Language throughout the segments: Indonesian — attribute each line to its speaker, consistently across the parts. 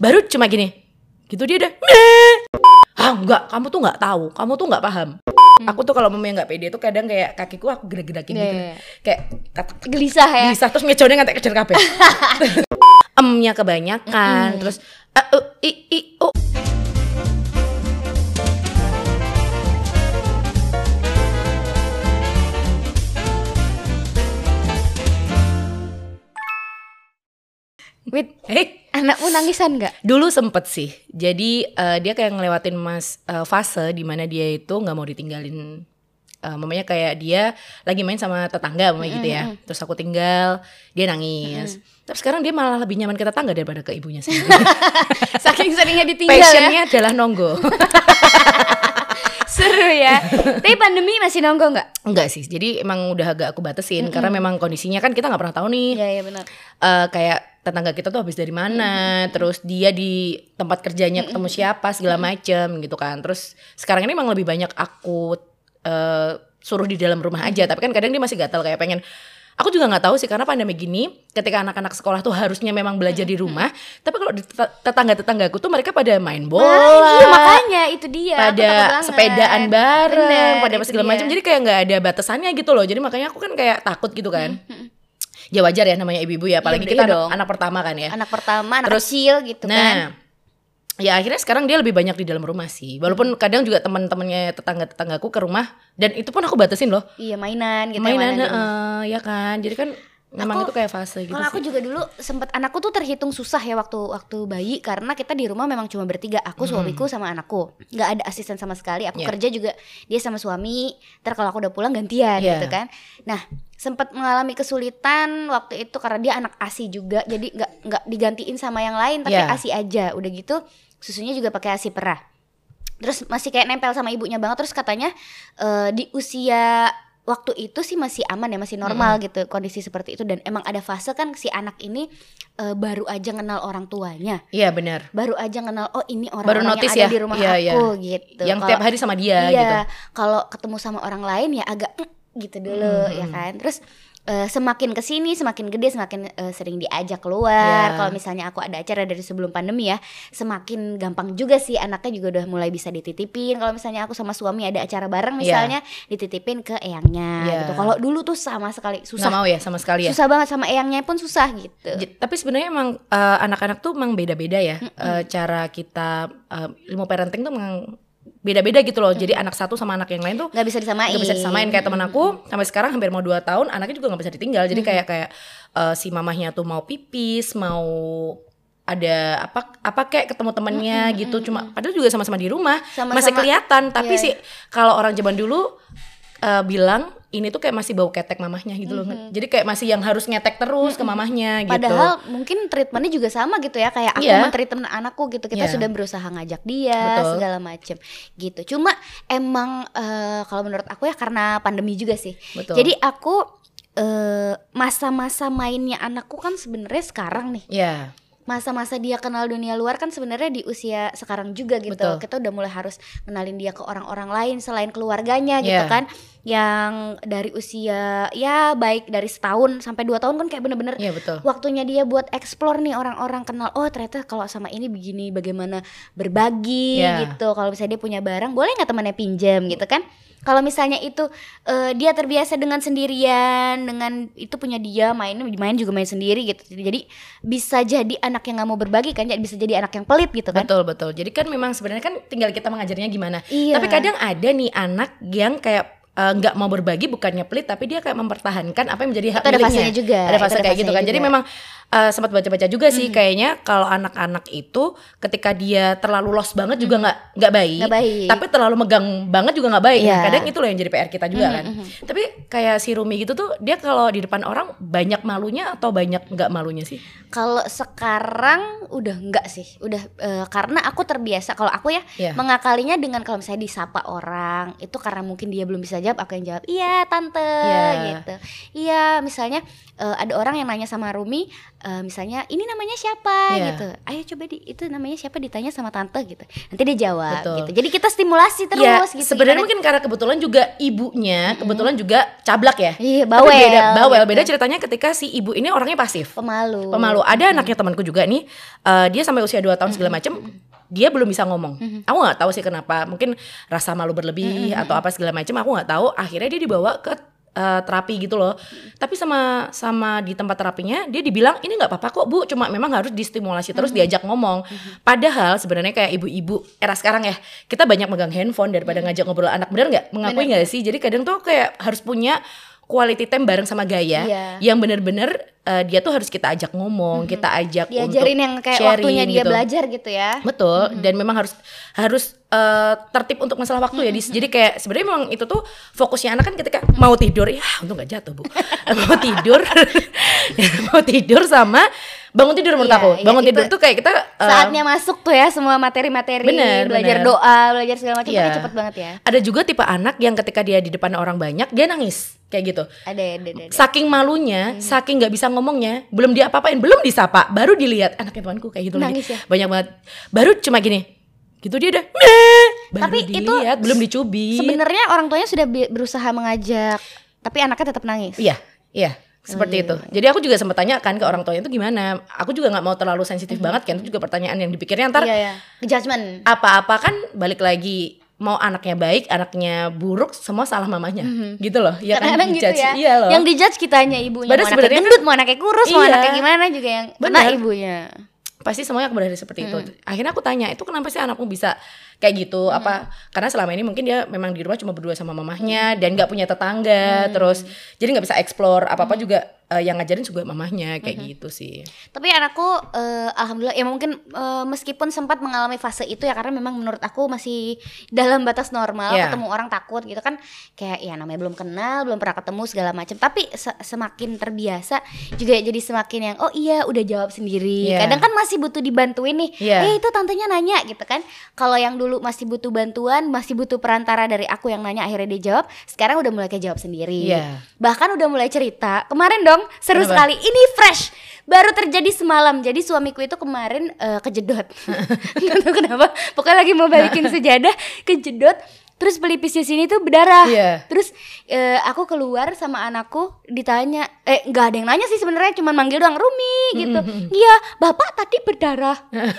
Speaker 1: baru cuma gini gitu dia udah "Meh." ah enggak kamu tuh nggak tahu kamu tuh nggak paham aku tuh kalau mama nggak pede tuh kadang kayak kakiku aku gerak-gerakin
Speaker 2: Iya,
Speaker 1: gitu
Speaker 2: iya, iya.
Speaker 1: kayak
Speaker 2: Gelisah ya.
Speaker 1: bisa terus ngejone ngantek kejar kabeh emnya kebanyakan terus eh, eh, i i oh
Speaker 2: Wait,
Speaker 1: hey
Speaker 2: anakmu nangisan nggak?
Speaker 1: Dulu sempet sih. Jadi eh, dia kayak ngelewatin mas eh, fase di mana dia itu nggak mau ditinggalin. Eh, mamanya kayak dia lagi main sama tetangga mamanya gitu ya. Terus aku tinggal, dia nangis. Tapi sekarang dia malah lebih nyaman ke tetangga daripada ke ibunya sendiri.
Speaker 2: Saking seringnya ditinggal ya.
Speaker 1: Passionnya adalah nonggo.
Speaker 2: Seru ya. Tapi pandemi masih nonggo nggak?
Speaker 1: Enggak sih. Jadi emang udah agak aku batasin karena memang kondisinya kan kita nggak pernah tahu nih.
Speaker 2: Iya, iya benar.
Speaker 1: eh, kayak tetangga kita tuh habis dari mana, terus dia di tempat kerjanya ketemu siapa segala macem gitu kan. Terus sekarang ini emang lebih banyak aku eh, suruh di dalam rumah aja, tapi kan kadang dia masih gatal kayak pengen. Aku juga nggak tahu sih karena pandemi gini, ketika anak-anak sekolah tuh harusnya memang belajar di rumah, tapi kalau tetangga-tetanggaku tuh mereka pada main bola,
Speaker 2: Nah, iya makanya itu dia.
Speaker 1: pada sepedaan bareng,
Speaker 2: Bener,
Speaker 1: pada segala macam. Jadi kayak nggak ada batasannya gitu loh. Jadi makanya aku kan kayak takut gitu kan. Ya wajar ya namanya ibu-ibu ya, apalagi
Speaker 2: Iya,
Speaker 1: kita anak,
Speaker 2: dong.
Speaker 1: anak pertama kan ya.
Speaker 2: anak pertama, anak
Speaker 1: Terus-
Speaker 2: kecil gitu
Speaker 1: nah,
Speaker 2: kan.
Speaker 1: ya akhirnya sekarang dia lebih banyak di dalam rumah sih. Walaupun kadang juga teman-temannya tetangga-tetanggaku ke rumah dan itu pun aku batasin loh.
Speaker 2: Iya mainan gitu
Speaker 1: Mainan,
Speaker 2: mainan rumah.
Speaker 1: heeh, ya kan. Jadi kan memang
Speaker 2: Aku-
Speaker 1: itu kayak fase gitu
Speaker 2: Kalau aku
Speaker 1: sih.
Speaker 2: juga dulu sempet anakku tuh terhitung susah ya waktu waktu bayi karena kita di rumah memang cuma bertiga aku suamiku sama anakku nggak ada asisten sama sekali aku.
Speaker 1: Iya.
Speaker 2: kerja juga dia sama suami ntar kalau aku udah pulang gantian
Speaker 1: Iya.
Speaker 2: gitu kan nah sempat mengalami kesulitan waktu itu karena dia anak asi juga jadi nggak nggak digantiin sama yang lain tapi
Speaker 1: Iya.
Speaker 2: asi aja udah gitu susunya juga pakai asi perah terus masih kayak nempel sama ibunya banget terus katanya eh, di usia waktu itu sih masih aman ya masih normal gitu kondisi seperti itu. Dan emang ada fase kan si anak ini eh, baru aja kenal orang tuanya.
Speaker 1: Iya benar.
Speaker 2: baru aja kenal oh ini
Speaker 1: Baru
Speaker 2: orang-orang
Speaker 1: notice
Speaker 2: yang ada
Speaker 1: ya?
Speaker 2: di rumah
Speaker 1: Iya,
Speaker 2: aku gitu.
Speaker 1: Yang
Speaker 2: Kalau-
Speaker 1: tiap hari sama dia
Speaker 2: iya
Speaker 1: gitu.
Speaker 2: kalau ketemu sama orang lain ya agak "Mm," gitu dulu
Speaker 1: Hmm,
Speaker 2: ya kan. Terus eh, semakin ke sini semakin gede semakin eh, sering diajak keluar
Speaker 1: Iya.
Speaker 2: kalau misalnya aku ada acara dari sebelum pandemi ya semakin gampang juga sih anaknya juga udah mulai bisa dititipin kalau misalnya aku sama suami ada acara bareng
Speaker 1: Iya.
Speaker 2: misalnya dititipin ke eyangnya
Speaker 1: Iya.
Speaker 2: gitu kalau dulu tuh sama sekali
Speaker 1: Nggak
Speaker 2: susah
Speaker 1: mau ya sama sekali ya.
Speaker 2: susah banget sama eyangnya pun susah gitu
Speaker 1: J- Tapi sebenarnya emang eh, anak-anak tuh emang beda-beda ya Eh, cara kita eh, ilmu parenting tuh emang beda-beda gitu loh. Jadi anak satu sama anak yang lain tuh
Speaker 2: nggak bisa disamain.
Speaker 1: nggak bisa disamain. Kayak temen aku sampai sekarang hampir mau dua tahun anaknya juga nggak bisa ditinggal. Jadi kayak kayak eh, si mamahnya tuh mau pipis, mau ada apa apa kayak ketemu temennya gitu. cuma padahal juga sama-sama di rumah
Speaker 2: Sama-sama-
Speaker 1: masih kelihatan. Tapi
Speaker 2: Iya.
Speaker 1: sih kalau orang zaman dulu eh, bilang ini tuh kayak masih bau ketek mamahnya gitu loh jadi kayak masih yang harus ngetek terus ke mamahnya gitu
Speaker 2: Padahal mungkin treatmentnya juga sama gitu ya kayak aku
Speaker 1: Iya.
Speaker 2: mentreatment anakku gitu kita
Speaker 1: Iya.
Speaker 2: sudah berusaha ngajak dia
Speaker 1: Betul.
Speaker 2: segala macem gitu. Cuma emang eh, kalau menurut aku ya karena pandemi juga sih.
Speaker 1: Betul.
Speaker 2: Jadi aku eh, masa-masa mainnya anakku kan sebenarnya sekarang nih.
Speaker 1: ya
Speaker 2: Masa-masa dia kenal dunia luar kan sebenarnya di usia sekarang juga gitu.
Speaker 1: Betul.
Speaker 2: Kita udah mulai harus kenalin dia ke orang-orang lain selain keluarganya gitu
Speaker 1: Iya.
Speaker 2: kan. Yang dari usia ya baik dari setahun sampai dua tahun kan kayak bener-bener
Speaker 1: iya betul
Speaker 2: waktunya dia buat explore nih orang-orang kenal oh ternyata kalau sama ini begini bagaimana berbagi
Speaker 1: Ya.
Speaker 2: gitu kalau misalnya dia punya barang boleh nggak temannya pinjam gitu kan kalau misalnya itu eh, dia terbiasa dengan sendirian dengan itu punya dia main main juga main sendiri gitu jadi bisa jadi anak yang nggak mau berbagi kan jadi bisa jadi anak yang pelit gitu kan
Speaker 1: Betul betul. Jadi kan memang sebenarnya kan tinggal kita mengajarnya gimana.
Speaker 2: Iya.
Speaker 1: Tapi kadang ada nih anak yang kayak eh, nggak mau berbagi bukannya pelit tapi dia kayak mempertahankan apa yang menjadi hak
Speaker 2: Itu ada
Speaker 1: miliknya.
Speaker 2: fasenya juga,
Speaker 1: Ada fase
Speaker 2: ada
Speaker 1: kayak gitu kan. Jadi
Speaker 2: juga.
Speaker 1: memang eh, sempat baca-baca juga sih kayaknya kalau anak-anak itu ketika dia terlalu los banget juga nggak nggak baik.
Speaker 2: Nggak baik.
Speaker 1: Tapi terlalu megang banget juga nggak baik.
Speaker 2: Iya.
Speaker 1: Kadang itu loh yang jadi PR kita juga kan. Tapi kayak si Rumi gitu tuh dia kalau di depan orang banyak malunya atau banyak nggak malunya sih?
Speaker 2: Kalau sekarang udah enggak sih, udah eh, karena aku terbiasa kalau aku ya
Speaker 1: Iya.
Speaker 2: mengakalinya dengan kalau misalnya disapa orang itu karena mungkin dia belum bisa jawab, aku yang jawab iya tante
Speaker 1: Iya.
Speaker 2: gitu. Iya misalnya eh, ada orang yang nanya sama Rumi, eh, misalnya ini namanya siapa
Speaker 1: Iya.
Speaker 2: gitu. Ayo coba di itu namanya siapa ditanya sama tante gitu. Nanti dia jawab
Speaker 1: Betul.
Speaker 2: gitu. Jadi kita stimulasi terus
Speaker 1: Ya,
Speaker 2: gitu.
Speaker 1: sebenarnya mungkin karena kebetulan juga ibunya kebetulan juga cablak ya.
Speaker 2: Iya,
Speaker 1: Tapi
Speaker 2: bawel,
Speaker 1: Beda, bawel.
Speaker 2: gitu.
Speaker 1: Beda ceritanya ketika si ibu ini orangnya pasif.
Speaker 2: pemalu.
Speaker 1: Pemalu. Ada anaknya temanku juga nih, eh, dia sampai usia 2 tahun segala macem, dia belum bisa ngomong. Aku nggak tahu sih kenapa. Mungkin rasa malu berlebih atau apa segala macem. Aku nggak tahu. Akhirnya dia dibawa ke eh, terapi gitu loh. Tapi sama sama di tempat terapinya dia dibilang ini nggak apa-apa kok bu, cuma memang harus distimulasi terus diajak ngomong. Padahal sebenarnya kayak ibu-ibu era sekarang ya kita banyak megang handphone daripada ngajak ngobrol anak bener nggak? Mengakui nggak sih? Jadi kadang tuh kayak harus punya quality time bareng sama Gaya
Speaker 2: Iya.
Speaker 1: yang bener-bener eh, dia tuh harus kita ajak ngomong, kita ajak
Speaker 2: Diajarin
Speaker 1: untuk
Speaker 2: yang kayak
Speaker 1: sharing
Speaker 2: waktunya dia
Speaker 1: gitu.
Speaker 2: belajar gitu ya.
Speaker 1: Betul, dan memang harus harus eh, tertib untuk masalah waktu ya. Dis. Jadi kayak sebenarnya memang itu tuh fokusnya anak kan ketika mau tidur ya, untung gak jatuh bu. mau tidur, mau tidur sama bangun tidur menurut
Speaker 2: Iya,
Speaker 1: aku.
Speaker 2: iya,
Speaker 1: Bangun
Speaker 2: itu
Speaker 1: tidur tuh kayak kita eh,
Speaker 2: Saatnya masuk tuh ya semua materi-materi, belajar
Speaker 1: bener.
Speaker 2: doa, belajar segala macam
Speaker 1: Iya.
Speaker 2: tapi cepet banget ya.
Speaker 1: ada juga tipe anak yang ketika dia di depan orang banyak dia nangis kayak gitu.
Speaker 2: Ada ada ada. ada.
Speaker 1: Saking malunya, saking nggak bisa ngomongnya, belum diapa-apain, belum disapa, baru dilihat anaknya temanku kayak gitu
Speaker 2: Nangis
Speaker 1: lagi.
Speaker 2: ya?
Speaker 1: Banyak banget. Baru cuma gini. Gitu dia udah. Baru
Speaker 2: Tapi itu
Speaker 1: dilihat, belum dicubit.
Speaker 2: Sebenarnya orang tuanya sudah berusaha mengajak, tapi anaknya tetap nangis.
Speaker 1: Iya, iya. Seperti itu. Jadi aku juga sempat tanya kan ke orang tuanya itu gimana. Aku juga nggak mau terlalu sensitif banget kan. Itu juga pertanyaan yang dipikirnya ntar
Speaker 2: Iya ya. Judgment.
Speaker 1: apa-apa kan balik lagi mau anaknya baik, anaknya buruk, semua salah mamanya. Gitu loh. Ya kan
Speaker 2: Kadang-kadang gitu
Speaker 1: dijudge.
Speaker 2: ya.
Speaker 1: Iya loh.
Speaker 2: Yang dijudge kitanya ibunya.
Speaker 1: Padahal
Speaker 2: mau anaknya gendut, mau anaknya kurus, mau
Speaker 1: Iya.
Speaker 2: anaknya gimana juga yang kena
Speaker 1: Bener.
Speaker 2: ibunya.
Speaker 1: Pasti semuanya berada seperti itu. Akhirnya aku tanya, itu kenapa sih anakmu bisa kayak gitu? Apa? Karena selama ini mungkin dia memang di rumah cuma berdua sama mamahnya dan nggak punya tetangga, terus jadi nggak bisa explore apa apa juga eh, yang ngajarin juga mamahnya kayak gitu sih.
Speaker 2: Tapi anakku eh, alhamdulillah ya mungkin eh, meskipun sempat mengalami fase itu ya karena memang menurut aku masih dalam batas normal
Speaker 1: Iya.
Speaker 2: ketemu orang takut gitu kan kayak ya namanya belum kenal belum pernah ketemu segala macam tapi se- semakin terbiasa juga jadi semakin yang oh iya udah jawab sendiri
Speaker 1: Iya.
Speaker 2: kadang kan masih butuh dibantuin nih
Speaker 1: Iya.
Speaker 2: eh itu tantenya nanya gitu kan kalau yang dulu masih butuh bantuan masih butuh perantara dari aku yang nanya akhirnya dia jawab sekarang udah mulai kayak jawab sendiri
Speaker 1: Iya.
Speaker 2: bahkan udah mulai cerita kemarin dong seru
Speaker 1: Kenapa?
Speaker 2: sekali. Ini fresh. Baru terjadi semalam. Jadi suamiku itu kemarin eh, kejedot. Nggak tahu kenapa. Pokoknya lagi mau balikin sejadah kejedot terus pelipisnya sini tuh berdarah.
Speaker 1: Iya.
Speaker 2: terus eh, aku keluar sama anakku ditanya eh nggak ada yang nanya sih sebenarnya cuma manggil doang Rumi gitu. Iya bapak tadi berdarah.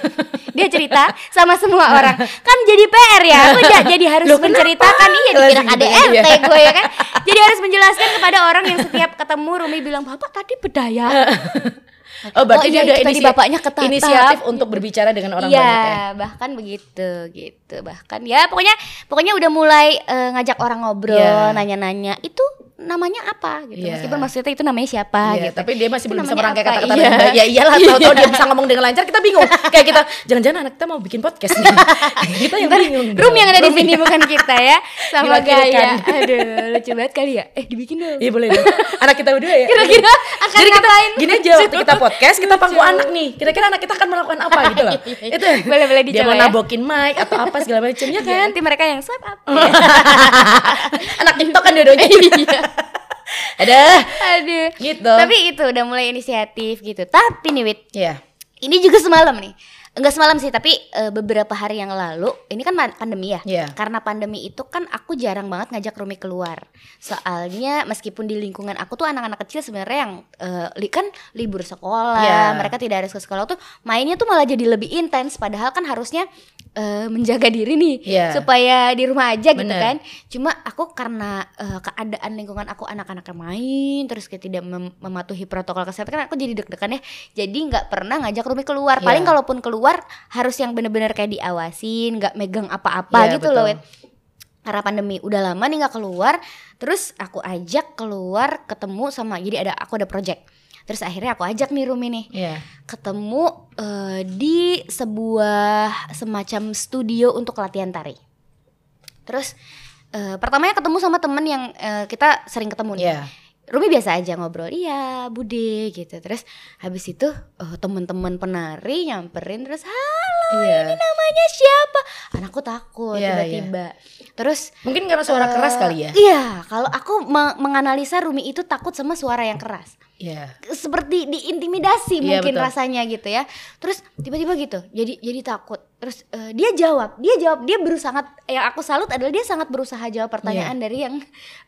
Speaker 2: Dia cerita sama semua orang. Kan jadi PR ya aku ja- jadi harus
Speaker 1: Loh,
Speaker 2: menceritakan iya dikira
Speaker 1: gitu
Speaker 2: KDRT
Speaker 1: iya.
Speaker 2: gue ya kan. Jadi harus menjelaskan kepada orang yang setiap ketemu Rumi bilang bapak tadi berdaya
Speaker 1: Oh berarti
Speaker 2: Oh iya,
Speaker 1: dia ada inisi-
Speaker 2: bapaknya ketatap.
Speaker 1: inisiatif untuk berbicara dengan orang
Speaker 2: Iya,
Speaker 1: banyak ya.
Speaker 2: bahkan begitu gitu. Bahkan ya pokoknya pokoknya udah mulai eh, ngajak orang ngobrol,
Speaker 1: Iya.
Speaker 2: nanya-nanya. Itu namanya apa gitu.
Speaker 1: Iya.
Speaker 2: Meskipun maksudnya itu namanya siapa
Speaker 1: Iya,
Speaker 2: gitu.
Speaker 1: tapi dia masih
Speaker 2: Itu
Speaker 1: belum bisa merangkai kata-kata
Speaker 2: Iya.
Speaker 1: baik. Ya iyalah, tahu-tahu dia bisa ngomong dengan lancar, kita bingung. Kayak kita, jangan-jangan anak kita mau bikin podcast nih. kita yang bingung.
Speaker 2: Room yang ada di sini bukan kita ya Sama Gaya. Aduh lucu banget kali ya Eh dibikin dong
Speaker 1: Iya boleh dong. Anak kita berdua ya.
Speaker 2: Kira-kira akan
Speaker 1: Jadi kita
Speaker 2: ngapain?
Speaker 1: gini aja waktu kita podcast kita pangku anak nih. Kira-kira anak kita akan melakukan apa gitu loh. Itu
Speaker 2: Boleh-boleh
Speaker 1: dia
Speaker 2: dicoba
Speaker 1: mau
Speaker 2: ya.
Speaker 1: nabokin mic atau apa segala macam ya
Speaker 2: Iya,
Speaker 1: kan.
Speaker 2: Nanti mereka yang swipe up
Speaker 1: anak TikTok kan dua-duanya.
Speaker 2: Iya
Speaker 1: Ada
Speaker 2: Aduh
Speaker 1: gitu.
Speaker 2: Tapi itu udah mulai inisiatif gitu Tapi nih Wit
Speaker 1: ya.
Speaker 2: Ini juga semalam nih. Enggak semalam sih, tapi eh, beberapa hari yang lalu, ini kan pandemi ya.
Speaker 1: Iya.
Speaker 2: Karena pandemi itu kan aku jarang banget ngajak Rumi keluar. Soalnya meskipun di lingkungan aku tuh anak-anak kecil sebenarnya yang eh, li- kan libur sekolah,
Speaker 1: Iya.
Speaker 2: mereka tidak harus ke sekolah tuh mainnya tuh malah jadi lebih intens padahal kan harusnya eh, menjaga diri nih
Speaker 1: Iya.
Speaker 2: supaya di rumah aja gitu
Speaker 1: Bener.
Speaker 2: kan. Cuma aku karena eh, keadaan lingkungan aku anak-anaknya main terus kayak tidak mem- mematuhi protokol kesehatan kan aku jadi deg-degan ya. Jadi nggak pernah ngajak Rumi keluar.
Speaker 1: Iya.
Speaker 2: Paling kalaupun keluar harus yang bener-bener kayak diawasin, nggak megang apa-apa
Speaker 1: Iya,
Speaker 2: gitu loh. Wit. Karena pandemi udah lama nih nggak keluar, terus aku ajak keluar ketemu sama jadi ada aku ada project. Terus akhirnya aku ajak nih Rumi nih
Speaker 1: Iya.
Speaker 2: ketemu eh, di sebuah semacam studio untuk latihan tari. Terus eh, pertamanya ketemu sama temen yang eh, kita sering ketemu nih.
Speaker 1: Iya.
Speaker 2: Rumi biasa aja ngobrol, iya Bude gitu. Terus habis itu eh, teman-teman penari nyamperin terus halo
Speaker 1: Iya.
Speaker 2: namanya siapa? Anakku takut
Speaker 1: Iya,
Speaker 2: tiba-tiba. Terus
Speaker 1: Mungkin karena suara keras kali ya.
Speaker 2: Iya, kalau aku me- menganalisa Rumi itu takut sama suara yang keras.
Speaker 1: Iya.
Speaker 2: seperti diintimidasi
Speaker 1: Iya,
Speaker 2: mungkin
Speaker 1: betul.
Speaker 2: rasanya gitu ya. Terus tiba-tiba gitu, jadi jadi takut. Terus eh, dia jawab, dia jawab, dia berusaha sangat yang aku salut adalah dia sangat berusaha jawab pertanyaan dari yang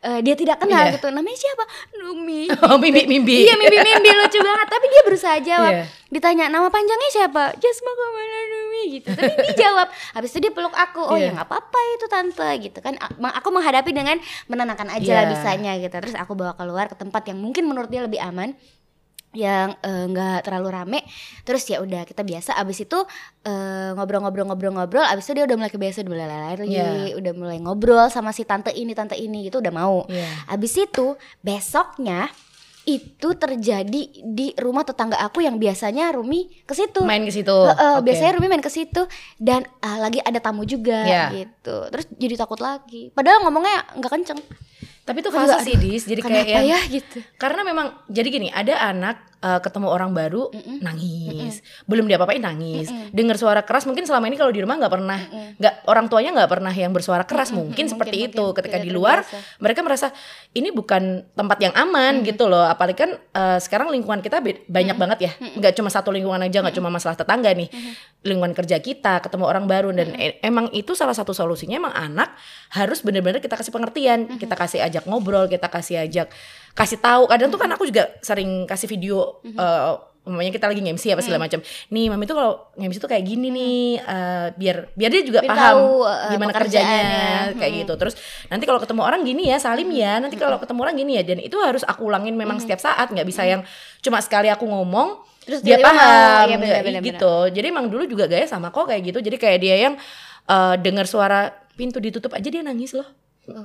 Speaker 2: eh, dia tidak kenal
Speaker 1: Iya.
Speaker 2: gitu. Namanya siapa? Numi.
Speaker 1: Oh, mimpi-mimpi.
Speaker 2: Iya mimpi-mimpi lucu banget. Tapi dia berusaha jawab.
Speaker 1: Iya.
Speaker 2: Ditanya nama panjangnya siapa? Jasma Kamala Numi gitu. Tapi dia jawab. Habis itu dia peluk aku. Oh
Speaker 1: Iya.
Speaker 2: ya nggak apa-apa itu tante gitu kan. Aku menghadapi dengan menenangkan aja lah
Speaker 1: Iya.
Speaker 2: bisanya gitu. Terus aku bawa keluar ke tempat yang mungkin menurut dia lebih aman yang eh, nggak terlalu rame terus ya udah kita biasa abis itu eh, ngobrol-ngobrol-ngobrol-ngobrol abis itu dia udah mulai kebiasa udah mulai lari
Speaker 1: Iya.
Speaker 2: udah mulai ngobrol sama si tante ini tante ini gitu udah mau
Speaker 1: Iya.
Speaker 2: Abis itu besoknya itu terjadi di rumah tetangga aku yang biasanya Rumi ke situ.
Speaker 1: Main ke situ.
Speaker 2: Heeh,
Speaker 1: Oke.
Speaker 2: Biasanya Rumi main ke situ dan ah, lagi ada tamu juga
Speaker 1: Iya.
Speaker 2: gitu. Terus jadi takut lagi. Padahal ngomongnya nggak kenceng.
Speaker 1: Tapi itu fase sih, Dis. Jadi kayak
Speaker 2: ya gitu.
Speaker 1: Karena memang jadi gini, ada anak eh, ketemu orang baru nangis, belum diapa-apain nangis, dengar suara keras mungkin selama ini kalau di rumah nggak pernah, nggak orang tuanya nggak pernah yang bersuara keras mungkin seperti
Speaker 2: mungkin,
Speaker 1: itu.
Speaker 2: mungkin.
Speaker 1: Ketika
Speaker 2: Tidak
Speaker 1: di luar
Speaker 2: terbiasa.
Speaker 1: mereka merasa ini bukan tempat yang aman gitu loh. Apalagi kan eh, sekarang lingkungan kita banyak banget ya, nggak cuma satu lingkungan aja, nggak cuma masalah tetangga nih, lingkungan kerja kita, ketemu orang baru dan e- emang itu salah satu solusinya. Emang anak harus bener-bener kita kasih pengertian, kita kasih ajak ngobrol, kita kasih ajak kasih tahu. Kadang tuh kan aku juga sering kasih video eh, umpamanya kita lagi nge-MC apa segala macam. Nih, mami tuh kalau nge-MC tuh kayak gini nih eh, biar biar dia juga
Speaker 2: Biar
Speaker 1: paham
Speaker 2: tahu, eh,
Speaker 1: gimana kerjanya kayak gitu. Terus nanti kalau ketemu orang gini ya, salim ya. Nanti kalau ketemu orang gini ya dan itu harus aku ulangin memang setiap saat, nggak bisa yang cuma sekali aku ngomong
Speaker 2: Terus
Speaker 1: dia
Speaker 2: mau,
Speaker 1: paham
Speaker 2: benar,
Speaker 1: nggak
Speaker 2: benar,
Speaker 1: gitu. Jadi emang dulu juga gaya sama kok kayak gitu. Jadi kayak dia yang eh, dengar suara pintu ditutup aja dia nangis loh.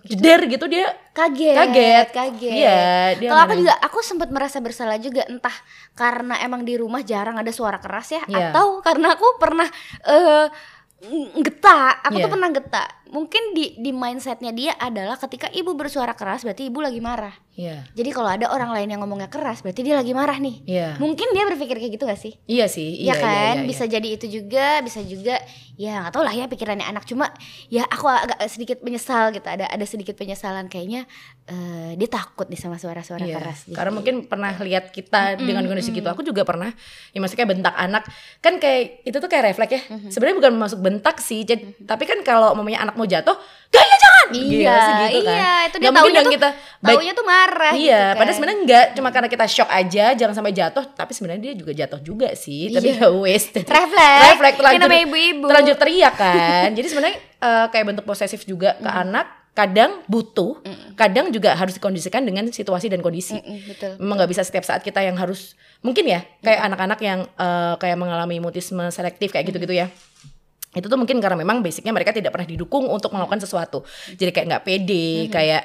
Speaker 1: Jeder gitu dia
Speaker 2: Kaget,
Speaker 1: Kaget.
Speaker 2: kaget.
Speaker 1: Iya, dia
Speaker 2: Kalau aku juga aku sempat merasa bersalah juga entah karena emang di rumah jarang ada suara keras ya
Speaker 1: Iya.
Speaker 2: atau karena aku pernah eh getah. Aku
Speaker 1: Iya.
Speaker 2: tuh pernah getah. Mungkin di di mindsetnya dia adalah ketika ibu bersuara keras berarti ibu lagi marah.
Speaker 1: Iya.
Speaker 2: Jadi kalau ada orang lain yang ngomongnya keras berarti dia lagi marah nih.
Speaker 1: Iya.
Speaker 2: Mungkin dia berpikir kayak gitu gak sih?
Speaker 1: Iya sih,
Speaker 2: ya
Speaker 1: iya,
Speaker 2: kan
Speaker 1: iya, iya,
Speaker 2: bisa jadi itu juga bisa juga ya nggak tahu lah ya pikirannya anak cuma ya aku agak sedikit menyesal gitu ada ada sedikit penyesalan kayaknya eh, dia takut nih sama suara-suara
Speaker 1: Iya,
Speaker 2: keras gitu.
Speaker 1: Karena mungkin pernah lihat kita dengan kondisi gitu. Aku juga pernah. Ya maksudnya kayak bentak anak. Kan kayak itu tuh kayak refleks ya. Sebenarnya bukan masuk bentak sih. Jadi, tapi kan kalau mamanya anak mau jatuh, gaya jangan.
Speaker 2: iya
Speaker 1: Gitu gitu kan.
Speaker 2: iya itu dia taunya tuh
Speaker 1: kita baik-
Speaker 2: taunya tuh marah
Speaker 1: Iya,
Speaker 2: gitu kan.
Speaker 1: padahal sebenarnya enggak, cuma karena kita shock aja, jangan sampai jatuh. Tapi sebenarnya dia juga jatuh juga sih. Tapi
Speaker 2: Iya.
Speaker 1: ya wes.
Speaker 2: Refleks.
Speaker 1: Refleks terlanjur,
Speaker 2: ibu-ibu.
Speaker 1: terlanjur teriak kan. Jadi sebenarnya eh, kayak bentuk posesif juga ke anak. Kadang butuh, kadang juga harus dikondisikan dengan situasi dan kondisi.
Speaker 2: Mm-mm, betul
Speaker 1: Memang nggak bisa setiap saat kita yang harus mungkin ya kayak anak-anak yang eh, kayak mengalami mutisme selektif kayak gitu-gitu ya. Itu tuh mungkin karena memang basicnya mereka tidak pernah didukung untuk melakukan sesuatu. Jadi kayak nggak pede, kayak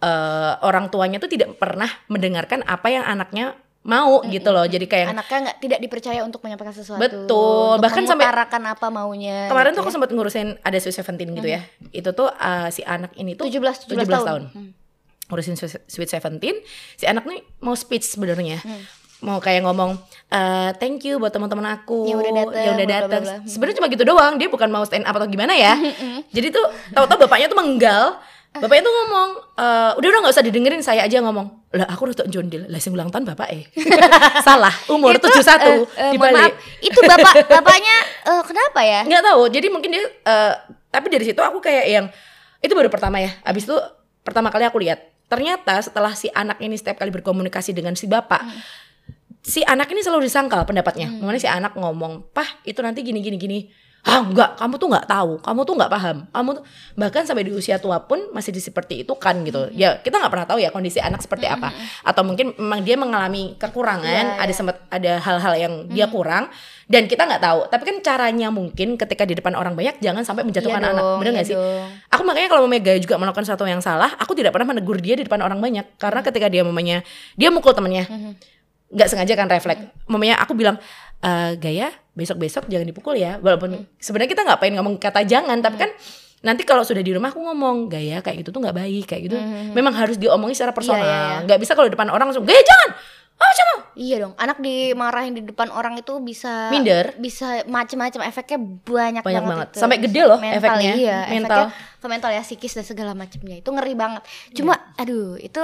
Speaker 1: eh, orang tuanya tuh tidak pernah mendengarkan apa yang anaknya mau gitu loh. Jadi kayak
Speaker 2: anaknya nggak tidak dipercaya untuk menyampaikan sesuatu
Speaker 1: Betul. Bahkan sampai-
Speaker 2: mengutarakan apa maunya
Speaker 1: kemarin
Speaker 2: gitu
Speaker 1: tuh aku sempat ngurusin ada Sweet Seventeen gitu ya. Itu tuh eh, si anak ini tuh
Speaker 2: 17 17,
Speaker 1: 17
Speaker 2: tahun,
Speaker 1: tahun.
Speaker 2: Hmm.
Speaker 1: ngurusin Sweet Sweet Seventeen, si anak nih mau speech sebenarnya.
Speaker 2: Hmm.
Speaker 1: Mau kayak ngomong eh, thank you buat teman-teman aku
Speaker 2: Yang udah datang,
Speaker 1: yang udah datang. Sebenarnya cuma gitu doang, dia bukan mau stand up atau gimana ya. Jadi tuh tahu-tahu bapaknya tuh menggal. Bapaknya tuh ngomong, eh, udah udah nggak usah didengerin, saya aja ngomong. Lah aku udah jondil, lah sing ulang tahun bapak eh. Salah, umur
Speaker 2: Itu,
Speaker 1: 71
Speaker 2: eh, eh, mohon
Speaker 1: dibalik.
Speaker 2: maaf, itu bapak bapaknya eh, kenapa ya
Speaker 1: nggak tahu jadi mungkin dia eh, tapi dari situ aku kayak yang itu baru pertama ya abis itu pertama kali aku lihat ternyata setelah si anak ini setiap kali berkomunikasi dengan si bapak si anak ini selalu disangkal pendapatnya. Makanya si anak ngomong pah itu nanti gini gini gini. Ah enggak kamu tuh nggak tahu kamu tuh nggak paham. Kamu tuh bahkan sampai di usia tua pun masih di seperti itu kan gitu. Ya kita nggak pernah tahu ya kondisi anak seperti apa. Atau mungkin memang dia mengalami kekurangan
Speaker 2: Iya,
Speaker 1: ada sempat ada hal-hal yang dia kurang dan kita nggak tahu. Tapi kan caranya mungkin ketika di depan orang banyak jangan sampai menjatuhkan
Speaker 2: Iya
Speaker 1: anak.
Speaker 2: dong,
Speaker 1: bener nggak
Speaker 2: iya
Speaker 1: sih?
Speaker 2: dong.
Speaker 1: aku makanya kalau Mega juga melakukan sesuatu yang salah aku tidak pernah menegur dia di depan orang banyak. Karena ketika dia mamanya dia mukul temennya nggak sengaja kan refleks mamanya aku bilang "Eh, gaya besok besok jangan dipukul ya walaupun sebenarnya kita nggak pengen ngomong kata jangan tapi kan nanti kalau sudah di rumah aku ngomong gaya kayak gitu tuh nggak baik kayak gitu memang harus diomongin secara personal
Speaker 2: iya, iya.
Speaker 1: nggak bisa kalau di depan orang langsung gaya jangan oh coba
Speaker 2: Iya dong, anak dimarahin di depan orang itu bisa
Speaker 1: Minder.
Speaker 2: bisa macam-macam efeknya banyak,
Speaker 1: Banyak banget.
Speaker 2: itu.
Speaker 1: Sampai gede loh
Speaker 2: mental,
Speaker 1: efeknya.
Speaker 2: Iya,
Speaker 1: Mental.
Speaker 2: efeknya ke mental ya psikis dan segala macamnya. Itu ngeri banget. Cuma
Speaker 1: Iya.
Speaker 2: aduh, itu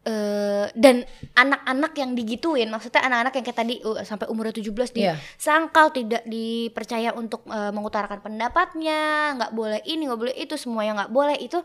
Speaker 2: eh dan anak-anak yang digituin maksudnya anak-anak yang kayak tadi uh, sampai umur 17 di
Speaker 1: Iya.
Speaker 2: sangkal tidak dipercaya untuk eh, mengutarakan pendapatnya nggak boleh ini nggak boleh itu semuanya nggak boleh itu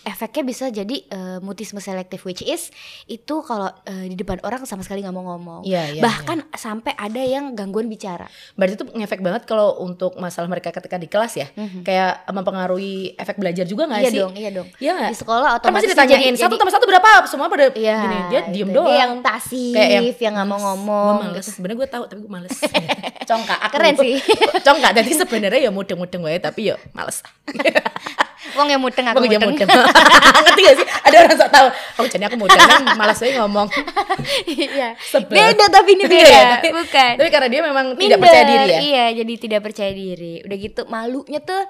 Speaker 2: efeknya bisa jadi eh, mutisme selektif which is itu kalau eh, di depan orang sama sekali nggak mau ngomong
Speaker 1: Iya, iya,
Speaker 2: bahkan sampai ada yang gangguan bicara
Speaker 1: Berarti itu ngefek banget kalau untuk masalah mereka ketika di kelas ya. Kayak mempengaruhi efek belajar juga nggak
Speaker 2: iya
Speaker 1: sih?
Speaker 2: dong iya dong
Speaker 1: Iya nggak?
Speaker 2: di sekolah
Speaker 1: Kan
Speaker 2: otomatis
Speaker 1: pasti ditanyain
Speaker 2: jadi-
Speaker 1: satu tambah satu berapa? Semua pada
Speaker 2: Iya,
Speaker 1: gini. Dia diem
Speaker 2: Dia
Speaker 1: doang.
Speaker 2: yang pasif, yang nggak mau
Speaker 1: "Males,
Speaker 2: ngomong,
Speaker 1: Gue males. Sebenarnya gue tahu tapi gue males. Congkak aku.
Speaker 2: Keren sih.
Speaker 1: Congkak. Jadi sebenarnya ya mudeng-mudeng gue tapi ya males.
Speaker 2: Wong yang mudeng aku
Speaker 1: Gue
Speaker 2: mudeng.
Speaker 1: mudeng. Ngerti gak sih? Ada orang sok tahu. Oh jadi aku mudeng kan malas aja ngomong.
Speaker 2: Iya.
Speaker 1: Sebel.
Speaker 2: Beda tapi ini beda,
Speaker 1: ya, tapi-
Speaker 2: bukan.
Speaker 1: Tapi karena dia memang tidak
Speaker 2: Minder,
Speaker 1: percaya diri ya.
Speaker 2: Iya, jadi tidak percaya diri. Udah gitu malunya tuh